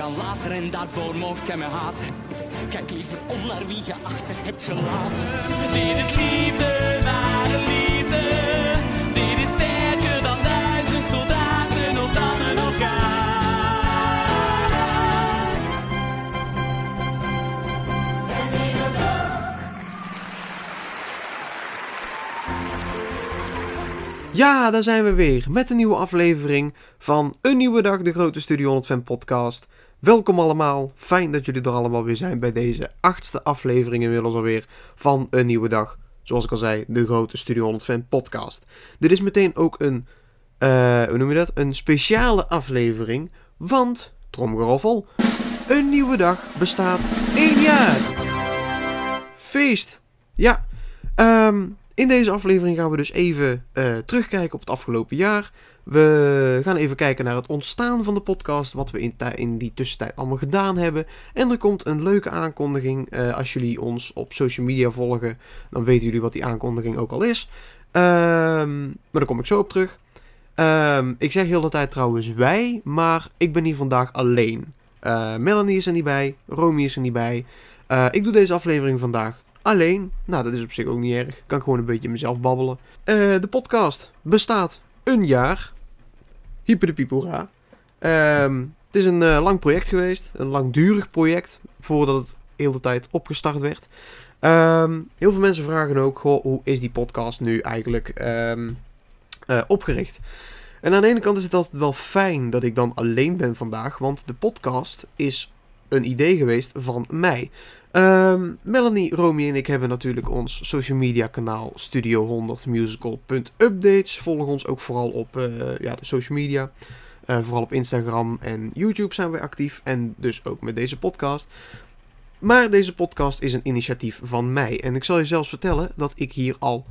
kan later en daarvoor mocht gij me haten. Kijk liever om naar wie je achter hebt gelaten. Dit is liefde. Ja, daar zijn we weer met een nieuwe aflevering van Een Nieuwe Dag, de Grote Studio 100 Fan podcast. Welkom allemaal, fijn dat jullie er allemaal weer zijn bij deze achtste aflevering inmiddels alweer van Een Nieuwe Dag. Zoals ik al zei, de Grote Studio 100 Fan podcast. Dit is meteen ook een, eh, hoe noem je dat, een speciale aflevering, want, tromgeroffel, Een Nieuwe Dag bestaat één jaar. Feest. Ja, ehm... In deze aflevering gaan we dus even eh, terugkijken op het afgelopen jaar. We gaan even kijken naar het ontstaan van de podcast, wat we in, die tussentijd allemaal gedaan hebben. En er komt een leuke aankondiging. eh, als jullie ons op social media volgen, dan weten jullie wat die aankondiging ook al is. Ehm, maar daar kom ik zo op terug. Ehm, ik zeg heel de tijd trouwens wij, maar ik ben hier vandaag alleen. Eh, Melanie is er niet bij, Romy is er niet bij. Ik doe deze aflevering vandaag alleen. Nou, dat is op zich ook niet erg. Ik kan gewoon een beetje mezelf babbelen. Eh, de podcast bestaat een jaar. Hyper de. Ehm, het is een eh, lang project geweest. Een langdurig project. Voordat het heel de tijd opgestart werd. Ehm, heel veel mensen vragen ook, hoe is die podcast nu eigenlijk ehm, eh, opgericht? En aan de ene kant is het altijd wel fijn dat ik dan alleen ben vandaag. Want de podcast is een idee geweest van mij. Ehm, Melanie, Romy en ik hebben natuurlijk ons social media kanaal studio100musical.updates. Volg ons ook vooral op eh, ja, de social media. Eh, vooral op Instagram en YouTube zijn wij actief. En dus ook met deze podcast. Maar deze podcast is een initiatief van mij. En ik zal je zelfs vertellen dat ik hier al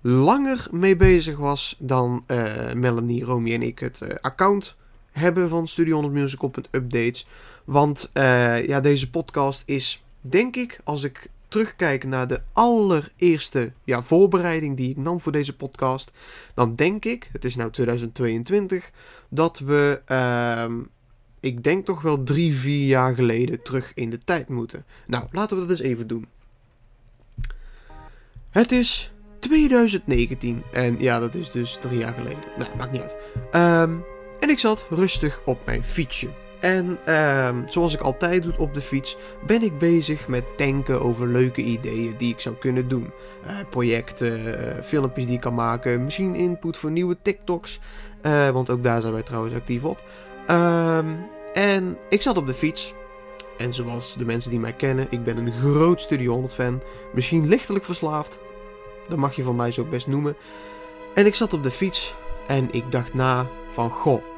langer mee bezig was dan eh, Melanie, Romy en ik het account hebben van studio100musical.updates. Want eh, ja, deze podcast is denk ik, als ik terugkijk naar de allereerste ja, voorbereiding die ik nam voor deze podcast, dan denk ik, het is nu 2022, dat we, ehm, ik denk toch wel drie, vier jaar geleden terug in de tijd moeten. Nou, laten we dat eens even doen. Het is 2019 en ja, dat is dus drie jaar geleden. Nou, maakt niet uit. Ehm, en ik zat rustig op mijn fietsje. En ehm, zoals ik altijd doe op de fiets, ben ik bezig met denken over leuke ideeën die ik zou kunnen doen. Eh, projecten, eh, filmpjes die ik kan maken, misschien input voor nieuwe TikToks. eh, want ook daar zijn wij trouwens actief op. Ehm, en ik zat op de fiets. En zoals de mensen die mij kennen, ik ben een groot Studio 100 fan. Misschien lichtelijk verslaafd. Dat mag je van mij zo best noemen. En ik zat op de fiets en ik dacht na van goh.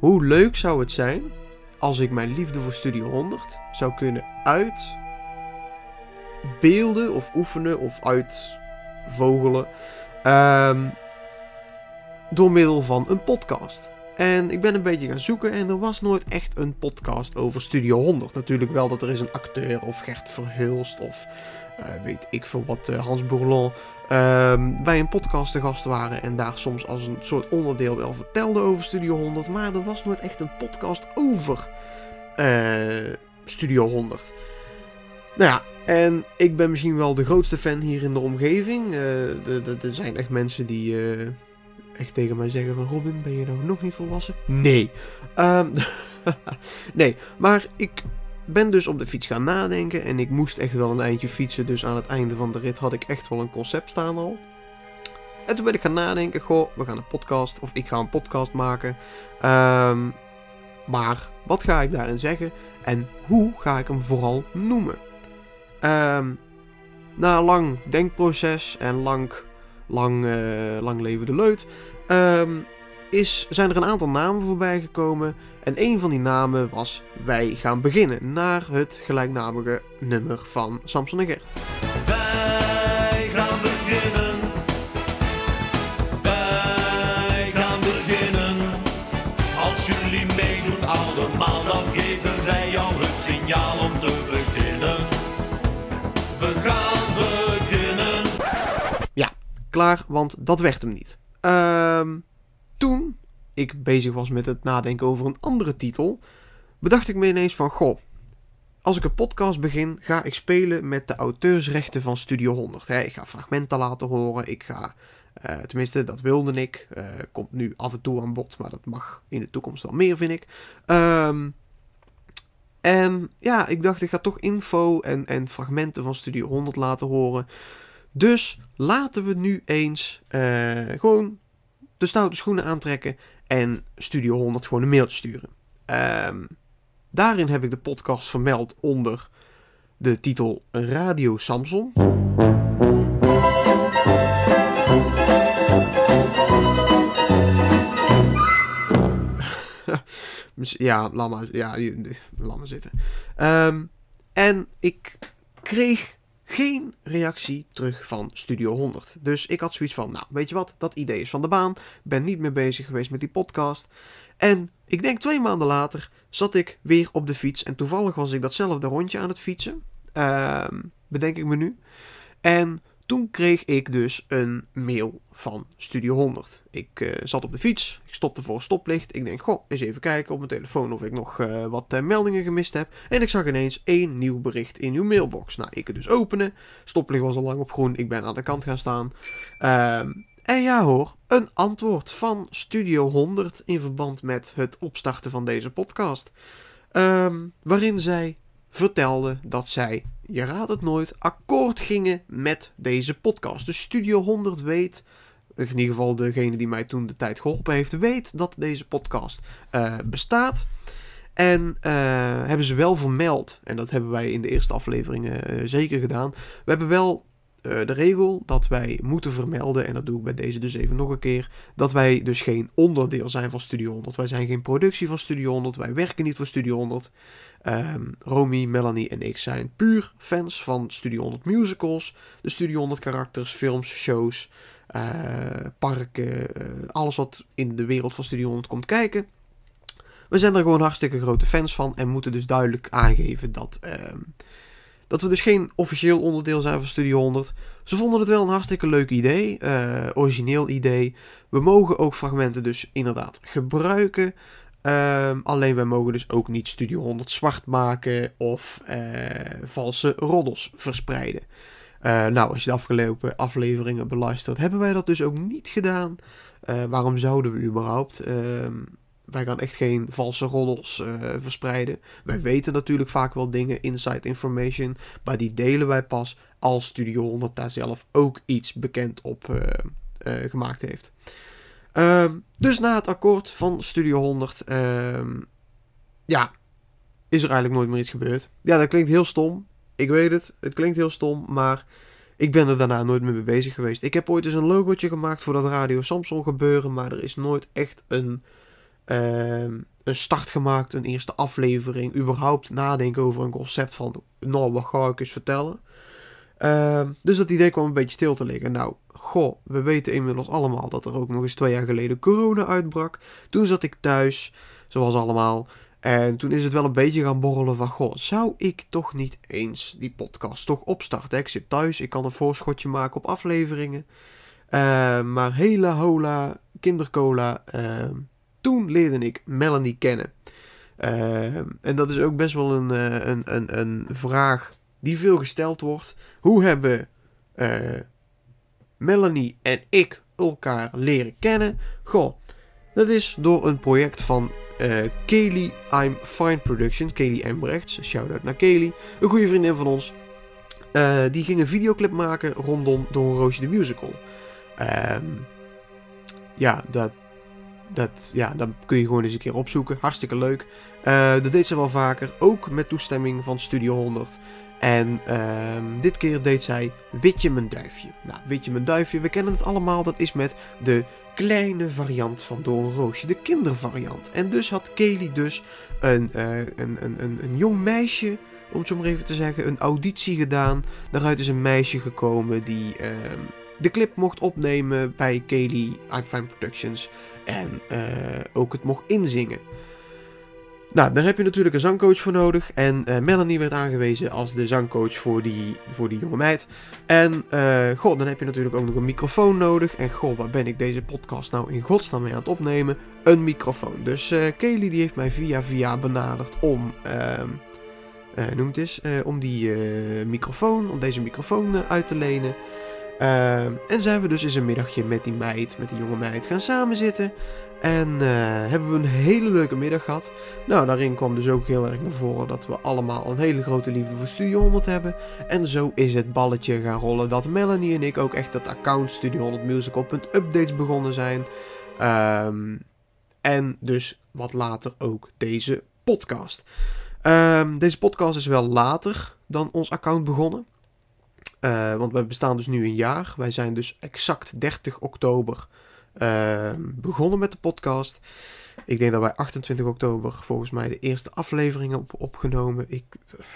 Hoe leuk zou het zijn als ik mijn liefde voor Studio 100 zou kunnen uitbeelden of oefenen of uitvogelen ehm, door middel van een podcast. En ik ben een beetje gaan zoeken en er was nooit echt een podcast over Studio 100. Natuurlijk wel dat er is een acteur of Gert Verhulst of eh, weet ik veel wat, eh, Hans Bourlon ehm, bij een podcast te gast waren en daar soms als een soort onderdeel wel vertelde over Studio 100. Maar er was nooit echt een podcast over eh, Studio 100. Nou ja, en ik ben misschien wel de grootste fan hier in de omgeving. Er zijn echt mensen die echt tegen mij zeggen van... Robin, ben je nou nog niet volwassen? Nee. Ehm, nee, maar ik ben dus op de fiets gaan nadenken. En ik moest echt wel een eindje fietsen. Dus aan het einde van de rit had ik echt wel een concept staan al. En toen ben ik gaan nadenken. Goh, we gaan een podcast. Of ik ga een podcast maken. Ehm, maar wat ga ik daarin zeggen? En hoe ga ik hem vooral noemen? Ehm, na een lang denkproces en lang, lang, eh, lang leven de leut, ehm, is, zijn er een aantal namen voorbij gekomen. En een van die namen was Wij gaan beginnen, naar het gelijknamige nummer van Samson en Gert. Wij gaan beginnen. Wij gaan beginnen. Als jullie meedoen allemaal, dan geven wij jou het signaal om te beginnen. We gaan beginnen. Klaar, want dat werd hem niet. Ehm, toen ik bezig was met het nadenken over een andere titel, bedacht ik me ineens van, goh, als ik een podcast begin, ga ik spelen met de auteursrechten van Studio 100. Hè. Ik ga fragmenten laten horen, ik ga, eh, tenminste dat wilde ik, eh, komt nu af en toe aan bod, maar dat mag in de toekomst wel meer, vind ik. Ehm, en ja, ik dacht, ik ga toch info en, en fragmenten van Studio 100 laten horen. Dus laten we nu eens eh, gewoon de stoute schoenen aantrekken en Studio 100 gewoon een mailtje sturen. Ehm, daarin heb ik de podcast vermeld onder de titel Radio Samson. ja, laat maar, ja, laat zitten. Ehm, en ik kreeg geen reactie terug van Studio 100. Dus ik had zoiets van, nou, weet je wat, dat idee is van de baan. Ben niet meer bezig geweest met die podcast. En ik denk twee maanden later zat ik weer op de fiets. En toevallig was ik datzelfde rondje aan het fietsen. Ehm, bedenk ik me nu. En toen kreeg ik dus een mail van Studio 100. Ik eh, zat op de fiets, ik stopte voor een stoplicht. Ik denk, goh, eens even kijken op mijn telefoon of ik nog eh, wat eh, meldingen gemist heb. En ik zag ineens één nieuw bericht in uw mailbox. Nou, ik het dus openen. Stoplicht was al lang op groen, ik ben aan de kant gaan staan. Ehm, en ja hoor, een antwoord van Studio 100 in verband met het opstarten van deze podcast. Ehm, waarin zij vertelde dat zij, je raadt het nooit, akkoord gingen met deze podcast. Dus Studio 100 weet, of in ieder geval degene die mij toen de tijd geholpen heeft, weet dat deze podcast eh, bestaat. En eh, hebben ze wel vermeld, en dat hebben wij in de eerste afleveringen eh, zeker gedaan. We hebben wel eh, de regel dat wij moeten vermelden, en dat doe ik bij deze dus even nog een keer, dat wij dus geen onderdeel zijn van Studio 100. Wij zijn geen productie van Studio 100, wij werken niet voor Studio 100. Ehm Romy, Melanie en ik zijn puur fans van Studio 100 musicals, de Studio 100 karakters, films, shows, eh, parken, eh, alles wat in de wereld van Studio 100 komt kijken. We zijn er gewoon hartstikke grote fans van en moeten dus duidelijk aangeven dat, ehm, dat we dus geen officieel onderdeel zijn van Studio 100. Ze vonden het wel een hartstikke leuk idee, eh, origineel idee. We mogen ook fragmenten dus inderdaad gebruiken. Ehm, alleen wij mogen dus ook niet Studio 100 zwart maken of eh, valse roddels verspreiden. Eh, nou, als je de afgelopen afleveringen beluistert, hebben wij dat dus ook niet gedaan. Waarom zouden we überhaupt? Wij gaan echt geen valse roddels eh, verspreiden. Wij weten natuurlijk vaak wel dingen, inside information, maar die delen wij pas als Studio 100 daar zelf ook iets bekend op eh, eh, gemaakt heeft. Ehm, dus na het akkoord van Studio 100, ehm, ja, is er eigenlijk nooit meer iets gebeurd. Ja, dat klinkt heel stom. Ik weet het, het klinkt heel stom, maar ik ben er daarna nooit meer mee bezig geweest. Ik heb ooit eens een logootje gemaakt voor dat Radio Samsung gebeuren, maar er is nooit echt een, ehm, een start gemaakt, een eerste aflevering, überhaupt nadenken over een concept van, nou, wat ga ik eens vertellen. Ehm, dus dat idee kwam een beetje stil te liggen. Nou, goh, we weten inmiddels allemaal dat er ook nog eens twee jaar geleden corona uitbrak. Toen zat ik thuis, zoals allemaal. En toen is het wel een beetje gaan borrelen van, goh, zou ik toch niet eens die podcast toch opstarten? Ik zit thuis, ik kan een voorschotje maken op afleveringen. Ehm, maar hela hola, kindercola, toen leerde ik Melanie kennen. Ehm, en dat is ook best wel een, eh, een, een, een vraag die veel gesteld wordt. Hoe hebben eh, Melanie en ik elkaar leren kennen? Goh, dat is door een project van eh Kelly I'm Fine Productions, Kelly Embrechts, shout-out naar Kelly, een goede vriendin van ons. Die ging een videoclip maken rondom Don Roosje de Musical. Ehm, ja, dat, dat, ja, dat kun je gewoon eens een keer opzoeken. Hartstikke leuk. Eh, dat deed ze wel vaker, ook met toestemming van Studio 100. En ehm, dit keer deed zij Witje mijn duifje. Nou, Witje mijn duifje, we kennen het allemaal. Dat is met de kleine variant van Doornroosje, de kindervariant. En dus had Kelly dus een, eh, een, een, een, een jong meisje, om het zo maar even te zeggen, een auditie gedaan. Daaruit is een meisje gekomen die ehm, de clip mocht opnemen bij Kelly I'm Fine Productions. En eh, ook het mocht inzingen. Nou, daar heb je natuurlijk een zangcoach voor nodig. En eh, Melanie werd aangewezen als de zangcoach voor die, voor die jonge meid. En uh, goh, dan heb je natuurlijk ook nog een microfoon nodig. En goh, waar ben ik deze podcast nou in godsnaam mee aan het opnemen? Een microfoon. Dus uh, Kelly die heeft mij via via benaderd om... Uh, noem het eens, om die microfoon, om deze microfoon uit te lenen. En zijn we dus eens een middagje met die meid, met die jonge meid, gaan samenzitten. En uh, hebben we een hele leuke middag gehad. Nou, daarin kwam dus ook heel erg naar voren dat we allemaal een hele grote liefde voor Studio 100 hebben. En zo is het balletje gaan rollen dat Melanie en ik ook echt het account Studio 100 Musical.updates begonnen zijn. Um, en dus wat later ook deze podcast. Um, deze podcast is wel later dan ons account begonnen. Uh, want we bestaan dus nu een jaar. Wij zijn dus exact 30 oktober uh, begonnen met de podcast. Ik denk dat wij 28 oktober volgens mij de eerste aflevering hebben opgenomen. Ik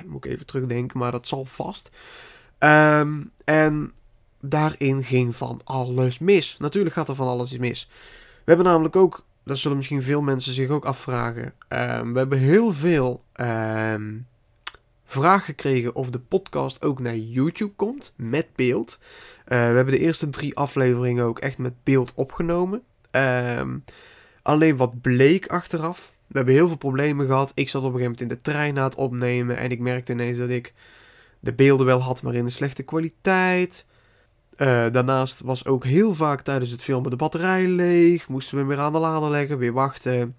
moet ik even terugdenken, maar dat zal vast. Um, en daarin ging van alles mis. Natuurlijk gaat er van alles mis. We hebben namelijk ook, dat zullen misschien veel mensen zich ook afvragen. Um, we hebben heel veel um, vraag gekregen of de podcast ook naar YouTube komt met beeld. Uh, we hebben de eerste drie afleveringen ook echt met beeld opgenomen. Um, alleen wat bleek achteraf. We hebben heel veel problemen gehad. Ik zat op een gegeven moment in de trein na het opnemen. En ik merkte ineens dat ik de beelden wel had, maar in een slechte kwaliteit. Uh, daarnaast was ook heel vaak tijdens het filmen de batterij leeg. Moesten we weer aan de lader leggen, weer wachten.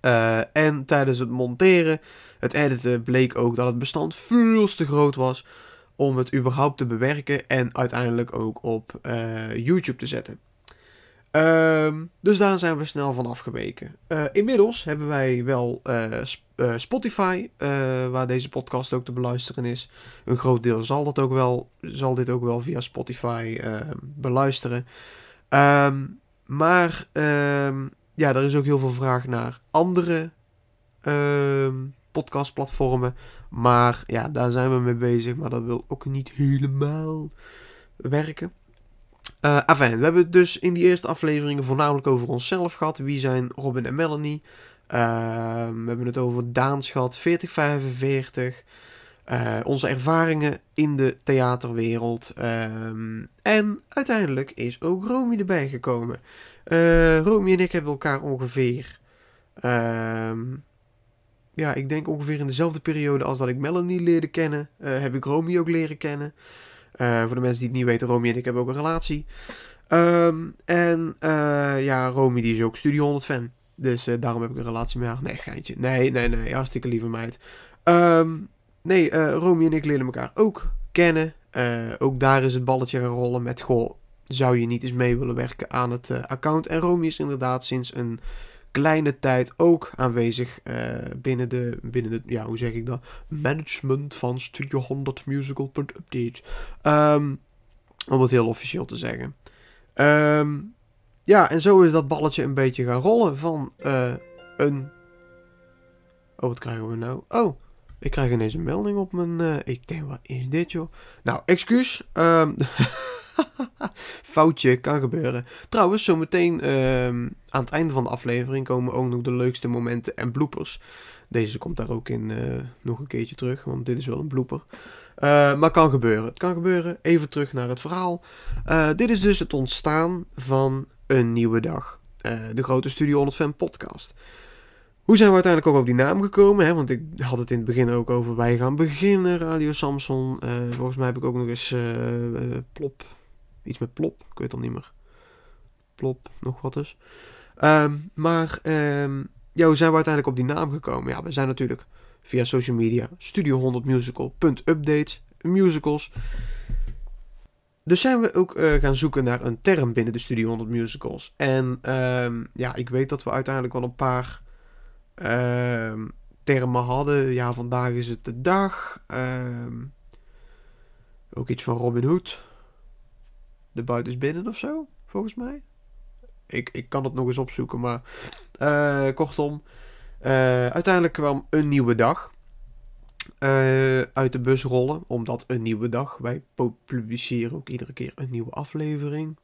Uh, en tijdens het monteren, het editen, bleek ook dat het bestand veel te groot was om het überhaupt te bewerken en uiteindelijk ook op uh, YouTube te zetten. Um, dus daar zijn we snel van afgeweken. Uh, inmiddels hebben wij wel Spotify, waar deze podcast ook te beluisteren is. Een groot deel zal, dat ook wel, zal dit ook wel via Spotify beluisteren. Um, maar um, ja, er is ook heel veel vraag naar andere podcastplatformen. Maar ja, daar zijn we mee bezig. Maar dat wil ook niet helemaal werken. Uh, afijn, we hebben het dus in die eerste afleveringen voornamelijk over onszelf gehad. Wie zijn Robin en Melanie? Uh, we hebben het over Daans gehad, 4045. Uh, onze ervaringen in de theaterwereld. Um, en uiteindelijk is ook Romy erbij gekomen. Uh, Romy en ik hebben elkaar ongeveer um, ja, ik denk ongeveer in dezelfde periode als dat ik Melanie leerde kennen, uh, heb ik Romy ook leren kennen. Uh, voor de mensen die het niet weten, Romy en ik hebben ook een relatie. Um, en ja, Romy die is ook Studio 100 fan. Dus daarom heb ik een relatie met haar. Nee, geintje. Nee, nee, nee, hartstikke lieve meid. Um, nee, Romy en ik leren elkaar ook kennen. ook daar is het balletje gaan rollen met, goh, zou je niet eens mee willen werken aan het account? En Romy is inderdaad sinds een kleine tijd ook aanwezig uh, binnen, de, binnen de, ja, hoe zeg ik dat? Management van Studio 100 Musical.update. Um, om het heel officieel te zeggen. Um, ja, en zo is dat balletje een beetje gaan rollen van uh, een. Oh, wat krijgen we nou? Oh, ik krijg ineens een melding op mijn. Ik denk, wat is dit, joh? Nou, excuus. Um, Foutje, kan gebeuren. Trouwens, zometeen um, aan het einde van de aflevering komen ook nog de leukste momenten en bloopers. Deze komt daar ook in uh, nog een keertje terug, want dit is wel een blooper. Uh, maar kan gebeuren. Het kan gebeuren. Even terug naar het verhaal. Uh, dit is dus het ontstaan van een nieuwe dag. de grote Studio 100 Fan podcast. Hoe zijn we uiteindelijk ook op die naam gekomen? Hè? Want ik had het in het begin ook over wij gaan beginnen, Radio Samson. volgens mij heb ik ook nog eens plop Iets met plop, ik weet het al niet meer. Plop, nog wat dus. Um, maar um, ja, hoe zijn we uiteindelijk op die naam gekomen? Ja, we zijn natuurlijk via social media studio100musical.updates, musicals. Dus zijn we ook uh, gaan zoeken naar een term binnen de Studio 100 Musicals. En um, ja, ik weet dat we uiteindelijk wel een paar termen hadden. Ja, vandaag is het de dag. ook iets van Robin Hood de buiten is binnen of zo, volgens mij. Ik, ik kan het nog eens opzoeken, maar uh, kortom. Uh, uiteindelijk kwam een nieuwe dag. eh, uit de bus rollen, omdat een nieuwe dag. Wij pu- publiceren ook iedere keer een nieuwe aflevering.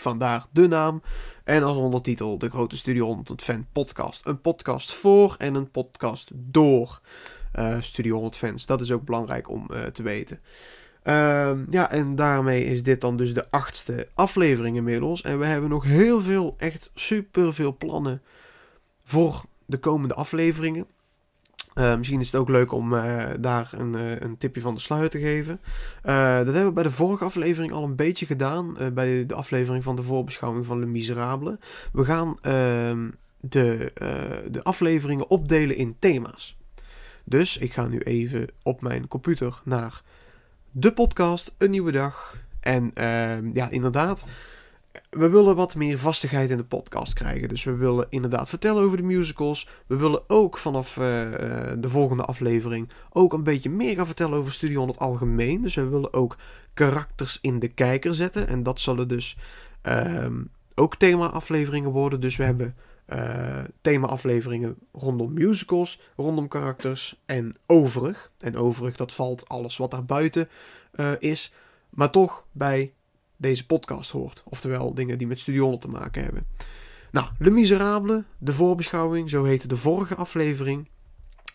Vandaar de naam. En als ondertitel de Grote Studio 100 Fan podcast. Een podcast voor en een podcast door eh, Studio 100 fans. Dat is ook belangrijk om eh, te weten. Ehm, ja, en daarmee is dit dan dus de achtste aflevering inmiddels. En we hebben nog heel veel, echt super veel plannen voor de komende afleveringen. Eh, misschien is het ook leuk om eh, daar een, eh, een tipje van de sluier te geven. Eh, dat hebben we bij de vorige aflevering al een beetje gedaan. bij de aflevering van de voorbeschouwing van Le Miserable. We gaan ehm, de, de afleveringen opdelen in thema's. Dus ik ga nu even op mijn computer naar de podcast, een nieuwe dag. En ehm, ja, inderdaad, we willen wat meer vastigheid in de podcast krijgen. Dus we willen inderdaad vertellen over de musicals. We willen ook vanaf eh, eh, de volgende aflevering ook een beetje meer gaan vertellen over Studio 100 algemeen. Dus we willen ook karakters in de kijker zetten. En dat zullen dus ehm, ook thema-afleveringen worden. Dus we hebben eh, thema-afleveringen rondom musicals, rondom karakters en overig. En overig, dat valt alles wat daarbuiten eh is. Maar toch bij deze podcast hoort. Oftewel dingen die met Studio 100 te maken hebben. Nou, Le Miserable, de voorbeschouwing, zo heette de vorige aflevering.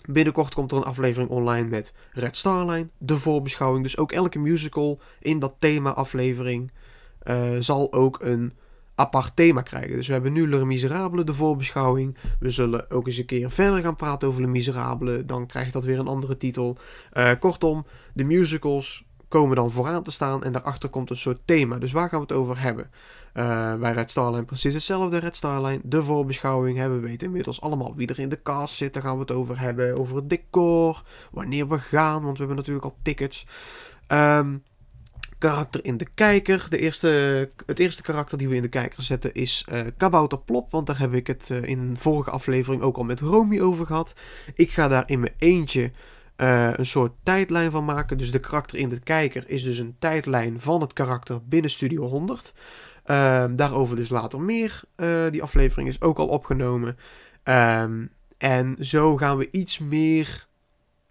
Binnenkort komt er een aflevering online met Red Star Line, de voorbeschouwing. Dus ook elke musical in dat thema-aflevering eh, zal ook een apart thema krijgen. Dus we hebben nu Le Miserable, de voorbeschouwing. We zullen ook eens een keer verder gaan praten over Le Miserable. Dan krijgt dat weer een andere titel. Eh, kortom, de musicals komen dan vooraan te staan en daarachter komt een soort thema. Dus waar gaan we het over hebben? Eh, bij Red Starline precies hetzelfde. Red Starline, de voorbeschouwing. Hè. We weten inmiddels allemaal wie er in de cast zit. Daar gaan we het over hebben. Over het decor. Wanneer we gaan, want we hebben natuurlijk al tickets. Ehm, karakter in de kijker. De eerste, het eerste karakter die we in de kijker zetten is eh Kabouter Plop. Want daar heb ik het eh, in een vorige aflevering ook al met Romy over gehad. Ik ga daar in mijn eentje eh, een soort tijdlijn van maken. Dus de karakter in de kijker is dus een tijdlijn van het karakter binnen Studio 100. Ehm, daarover dus later meer. Die aflevering is ook al opgenomen. Ehm, en zo gaan we iets meer.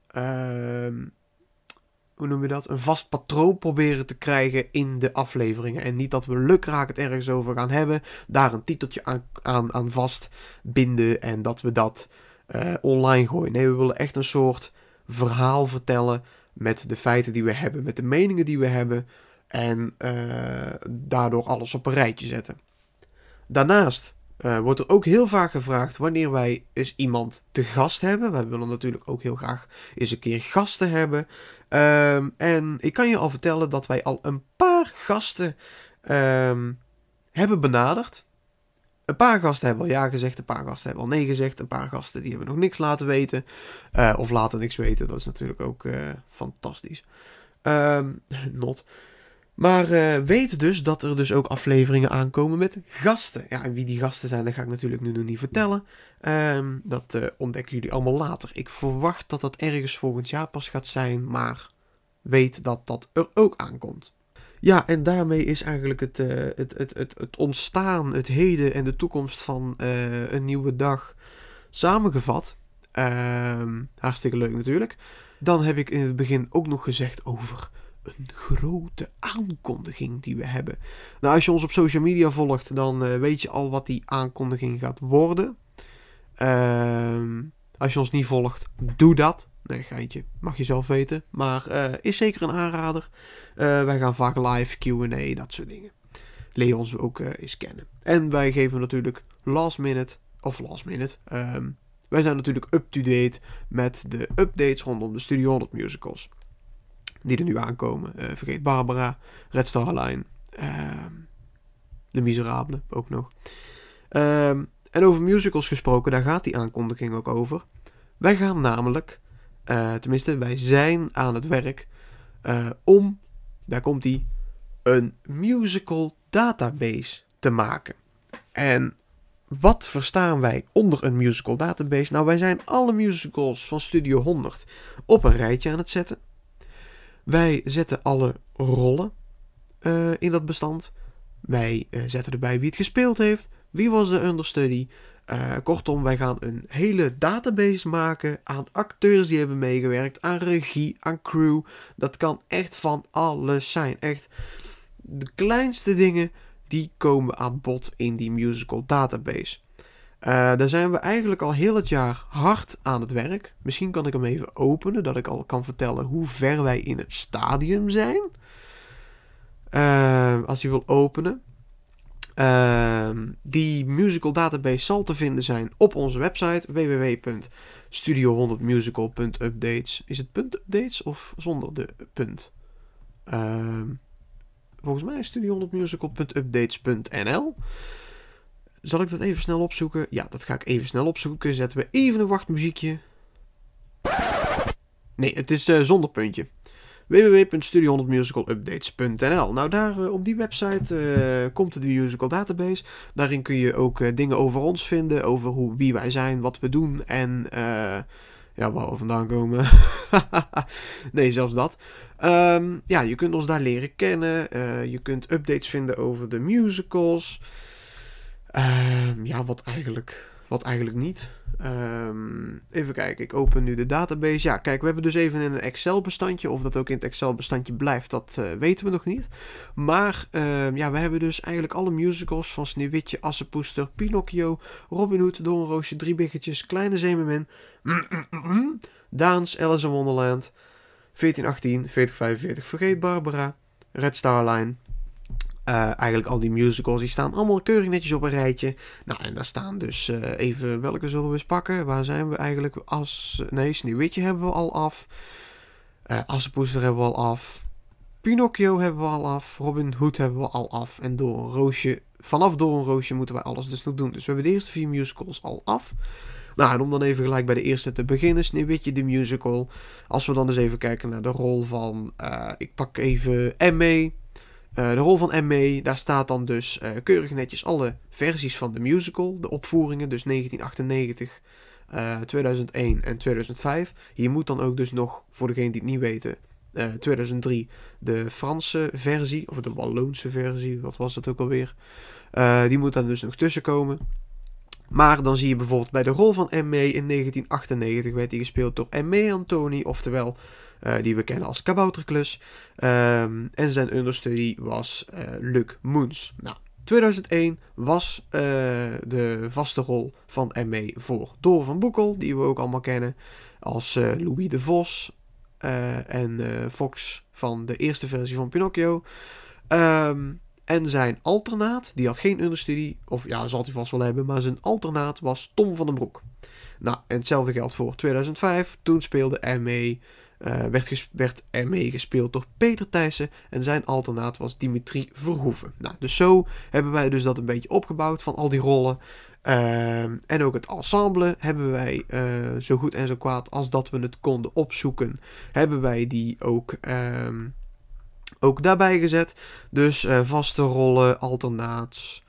ehm, hoe noem je dat? Een vast patroon proberen te krijgen in de afleveringen. En niet dat we lukraak het ergens over gaan hebben. Daar een titeltje aan, aan, aan vastbinden. En dat we dat eh, online gooien. Nee, we willen echt een soort verhaal vertellen. Met de feiten die we hebben. Met de meningen die we hebben. En eh, daardoor alles op een rijtje zetten. Daarnaast eh, wordt er ook heel vaak gevraagd wanneer wij eens iemand te gast hebben. Wij willen natuurlijk ook heel graag eens een keer gasten hebben. Ehm, en ik kan je al vertellen dat wij al een paar gasten ehm, hebben benaderd. Een paar gasten hebben al ja gezegd, een paar gasten hebben al nee gezegd. Een paar gasten die hebben nog niks laten weten. Eh, of laten niks weten, dat is natuurlijk ook eh, fantastisch. Ehm, not. Maar eh, weet dus dat er dus ook afleveringen aankomen met gasten. Ja, en wie die gasten zijn, dat ga ik natuurlijk nu nog niet vertellen. Ehm, dat eh, ontdekken jullie allemaal later. Ik verwacht dat dat ergens volgend jaar pas gaat zijn, maar weet dat dat er ook aankomt. Ja, en daarmee is eigenlijk het, eh, het, het, het, het ontstaan, het heden en de toekomst van een nieuwe dag samengevat. Ehm, hartstikke leuk natuurlijk. Dan heb ik in het begin ook nog gezegd over een grote aankondiging die we hebben. Nou, als je ons op social media volgt, dan eh, weet je al wat die aankondiging gaat worden. Ehm, als je ons niet volgt, doe dat. Nee, geintje, mag je zelf weten. Maar eh, is zeker een aanrader. Eh, wij gaan vaak live, Q&A, dat soort dingen. Leer ons ook eens kennen. En wij geven natuurlijk last minute, of last minute... ehm, wij zijn natuurlijk up-to-date met de updates rondom de Studio 100 musicals. Die er nu aankomen. Eh, vergeet Barbara, Red Star Line, ehm, De Miserabele ook nog. Ehm, en over musicals gesproken, daar gaat die aankondiging ook over. Wij gaan namelijk, eh, tenminste wij zijn aan het werk eh, om, daar komt die, een musical database te maken. En wat verstaan wij onder een musical database? Nou, wij zijn alle musicals van Studio 100 op een rijtje aan het zetten. Wij zetten alle rollen eh, in dat bestand. Wij eh, zetten erbij wie het gespeeld heeft, wie was de understudy, Eh, kortom, wij gaan een hele database maken aan acteurs die hebben meegewerkt, aan regie, aan crew. Dat kan echt van alles zijn. Echt de kleinste dingen die komen aan bod in die musical database. Eh, daar zijn we eigenlijk al heel het jaar hard aan het werk. Misschien kan ik hem even openen, dat ik al kan vertellen hoe ver wij in het stadium zijn. Eh, als je wil openen. Ehm, die musical database zal te vinden zijn op onze website www.studio100musical.updates. Is het updates of zonder de punt? Volgens mij is studio100musical.updates.nl. Zal ik dat even snel opzoeken? Ja, dat ga ik even snel opzoeken. Zetten we even een wachtmuziekje. Nee, het is uh, zonder puntje www.studio100musicalupdates.nl. Nou, daar uh, op die website uh, komt de musical database. Daarin kun je ook dingen over ons vinden, over hoe, wie wij zijn, wat we doen en ja, waar we vandaan komen. nee, zelfs dat. Um, ja, je kunt ons daar leren kennen. je kunt updates vinden over de musicals. Um, ja, wat eigenlijk, wat eigenlijk niet. Um, even kijken, ik open nu de database. Ja, kijk, we hebben dus even in een Excel-bestandje. Of dat ook in het Excel-bestandje blijft, dat uh, weten we nog niet. Maar uh, ja, we hebben dus eigenlijk alle musicals van Sneeuwwitje, Assepoester, Pinocchio, Robin Hood, Doornroosje, Drie Biggetjes, Kleine Zeemermin, mm, mm, mm, Daans, Alice in Wonderland, 1418, 1445, Vergeet Barbara, Red Star Line, uh, eigenlijk al die musicals, die staan allemaal keurig netjes op een rijtje. Nou, en daar staan dus uh, even, welke zullen we eens pakken? Waar zijn we eigenlijk? As, nee, Sneeuwwitje hebben we al af. Uh, Assepoester hebben we al af. Pinocchio hebben we al af. Robin Hood hebben we al af. En door een roosje, vanaf door een roosje moeten wij alles dus nog doen. Dus we hebben de eerste vier musicals al af. Nou, en om dan even gelijk bij de eerste te beginnen, Sneeuwwitje, de musical. Als we dan eens even kijken naar de rol van, ik pak even M.E., uh, de rol van ME, daar staat dan dus uh, keurig netjes alle versies van de musical, de opvoeringen, dus 1998, uh, 2001 en 2005. Hier moet dan ook dus nog, voor degenen die het niet weten, 2003 de Franse versie, of de Walloonse versie, wat was dat ook alweer. die moet dan dus nog tussenkomen. Maar dan zie je bijvoorbeeld bij de rol van M.E. in 1998 werd die gespeeld door M.E. Antoni, oftewel uh, die we kennen als Kabouterklus. Um, en zijn understudy was uh, Luc Moons. Nou, 2001 was uh, de vaste rol van M.E. voor Door van Boekel, die we ook allemaal kennen als Louis de Vos en Fox van de eerste versie van Pinocchio. Um, en zijn alternaat, die had geen understudy, of ja, zal hij vast wel hebben, maar zijn alternaat was Tom van den Broek. Nou, en hetzelfde geldt voor 2005. Toen speelde ME, uh, werd, werd ME gespeeld door Peter Thijssen en zijn alternaat was Dimitri Verhoeven. Nou, dus zo hebben wij dus dat een beetje opgebouwd van al die rollen. Uh, en ook het ensemble hebben wij uh, zo goed en zo kwaad als dat we het konden opzoeken, hebben wij die ook... Uh, ook daarbij gezet. Dus uh, vaste rollen, alternaats,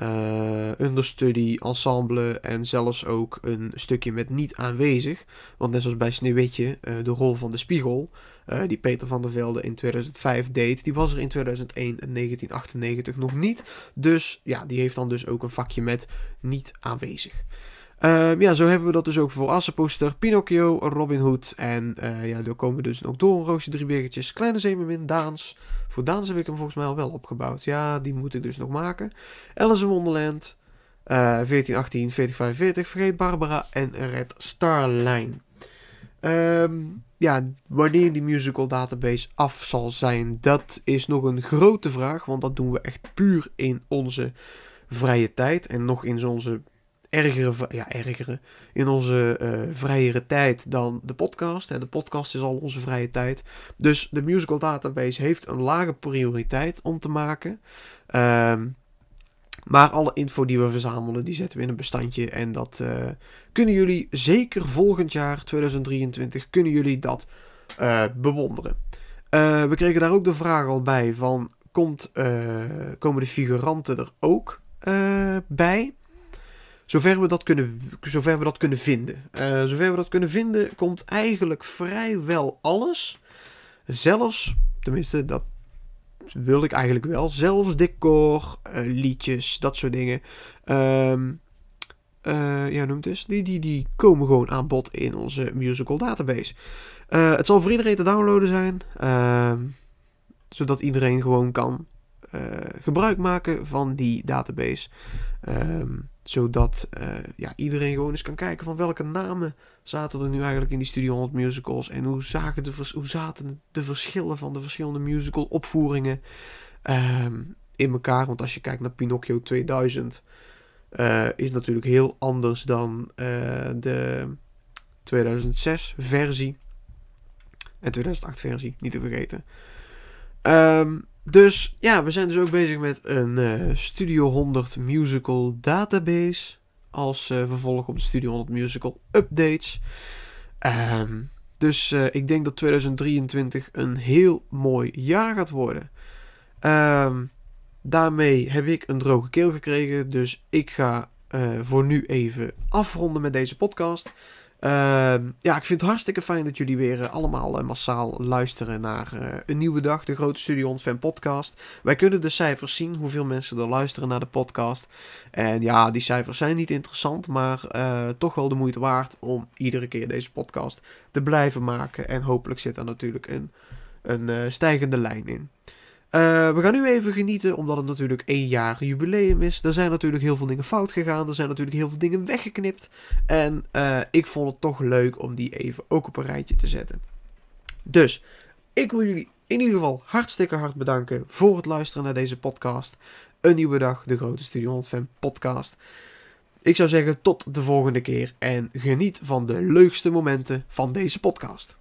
uh, understudy, ensemble en zelfs ook een stukje met niet aanwezig. Want net zoals bij Sneeuwwitje, uh, de rol van de spiegel, die Peter van der Velde in 2005 deed, die was er in 2001 en 1998 nog niet. Dus ja, die heeft dan dus ook een vakje met niet aanwezig. Uh, ja, zo hebben we dat dus ook voor Assepoester, Pinocchio, Robin Hood. En uh, ja, er komen dus nog door een roosje, drie biggetjes, Kleine Zeemermin, Daans. Voor Daans heb ik hem volgens mij al wel opgebouwd. Ja, die moet ik dus nog maken. Alice in Wonderland, uh, 1418, 1445, Vergeet Barbara en Red Starline. Um, ja, wanneer die musical database af zal zijn, dat is nog een grote vraag. Want dat doen we echt puur in onze vrije tijd. En nog in onze ergere, ja, in onze uh, vrijere tijd dan de podcast. De podcast is al onze vrije tijd. Dus de musical database heeft een lage prioriteit om te maken. Um, maar alle info die we verzamelen, die zetten we in een bestandje. En dat uh, kunnen jullie zeker volgend jaar, 2023, kunnen jullie dat uh, bewonderen. we kregen daar ook de vraag al bij van, komt, komen de figuranten er ook bij? Zover we dat kunnen, zover we dat kunnen vinden. Uh, zover we dat kunnen vinden, komt eigenlijk vrijwel alles. Zelfs, tenminste, dat wil ik eigenlijk wel. Zelfs decor, uh, liedjes, dat soort dingen. Um, eh ja, noemt dus, die, die, die komen gewoon aan bod in onze musical database. Eh, het zal voor iedereen te downloaden zijn, ehm, zodat iedereen gewoon kan eh, gebruik maken van die database. Ehm, zodat eh, ja, iedereen gewoon eens kan kijken van welke namen zaten er nu eigenlijk in die Studio 100 musicals. En hoe, zagen de, hoe zaten de verschillen van de verschillende musical opvoeringen ehm, in elkaar. Want als je kijkt naar Pinocchio 2000 eh, is natuurlijk heel anders dan de 2006 versie. En 2008 versie, niet te vergeten. Ehm, dus ja, we zijn dus ook bezig met een eh, Studio 100 Musical Database. Als eh, vervolg op de Studio 100 Musical Updates. Ehm, dus eh, ik denk dat 2023 een heel mooi jaar gaat worden. Ehm, daarmee heb ik een droge keel gekregen. Dus ik ga voor nu even afronden met deze podcast. Ehm, ja, ik vind het hartstikke fijn dat jullie weer eh, allemaal eh, massaal luisteren naar eh, een nieuwe dag, de Grote Studio 100 Fan Podcast. Wij kunnen de cijfers zien, hoeveel mensen er luisteren naar de podcast. En ja, die cijfers zijn niet interessant, maar toch wel de moeite waard om iedere keer deze podcast te blijven maken. En hopelijk zit daar natuurlijk een, een stijgende lijn in. Eh, we gaan nu even genieten, omdat het natuurlijk één jaar jubileum is. Er zijn natuurlijk heel veel dingen fout gegaan. Er zijn natuurlijk heel veel dingen weggeknipt. En eh, ik vond het toch leuk om die even ook op een rijtje te zetten. Dus, ik wil jullie in ieder geval hartstikke hard bedanken voor het luisteren naar deze podcast. Een nieuwe dag, de grote Studio 100 Fan podcast. Ik zou zeggen tot de volgende keer en geniet van de leukste momenten van deze podcast.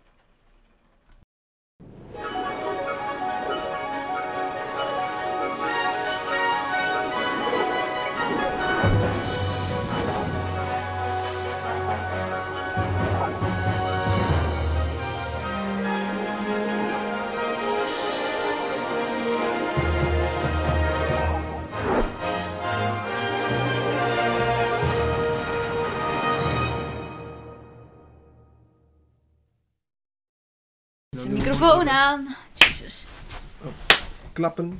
Microfoon aan. Jezus. Klappen,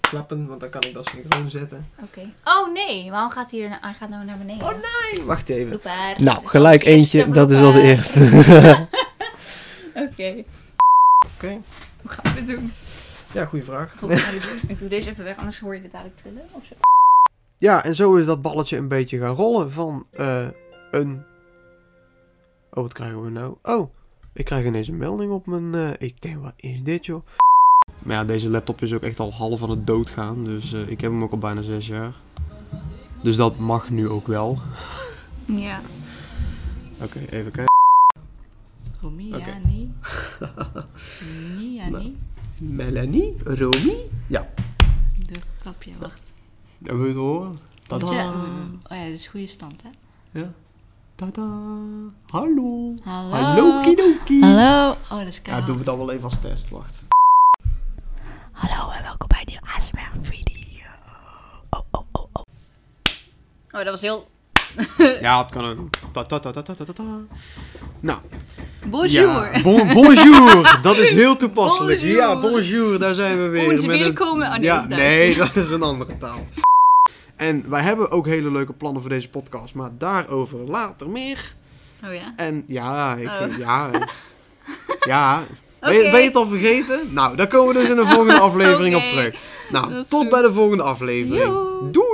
klappen, want dan kan ik dat synchroon zetten. Oké. Oh nee, waarom gaat hij, er, hij gaat nou naar beneden? Oh nee, wacht even. Blooper. Nou, gelijk eentje, dat is al de eerste. Oké. Oké. Hoe gaan we dit doen? Ja, goede vraag. Goed. Ik doe deze even weg, anders hoor je dit dadelijk trillen. Of zo. Ja, en zo is dat balletje een beetje gaan rollen van eh, een... Oh, wat krijgen we nou? Oh, ik krijg ineens een melding op mijn... eh, Ik denk, wat is dit joh? Maar ja, deze laptop is ook echt al half aan het doodgaan. Dus eh, ik heb hem ook al bijna zes jaar. Dus dat mag nu ook wel. Ja. Oké, even kijken. Romy, ja, nee. Nee, ja, nee. Melanie? Romy? Ja, De klapje, wacht. dat wil je het horen? Tada! Ja, oh ja, dat is goede stand, hè? Ja. Tada! Hallo! Hallo. Hallo, Kidoki! Hallo. Oh, dat is Ja, koud. doen we het dan wel even als test, wacht. Hallo en welkom bij een nieuwe ASMR video. Oh, oh, oh, oh. Oh, dat was heel... Ja, het kan een... Ta ta ta ta ta ta ta. Nou, Bonjour. Ja, bon- bonjour! Dat is heel toepasselijk. Bonjour. Ja, bonjour, daar zijn we weer. Onze met een- welkomen. Oh nee, ja, dat is nee, dat is een andere taal. En wij hebben ook hele leuke plannen voor deze podcast, maar daarover later meer. Oh ja? En ja, ik, Oh. ja, ja. Ben, je, Oké. ben je het al vergeten? Nou, daar komen we dus in de volgende aflevering op terug. Nou, tot bij de volgende aflevering. Doei!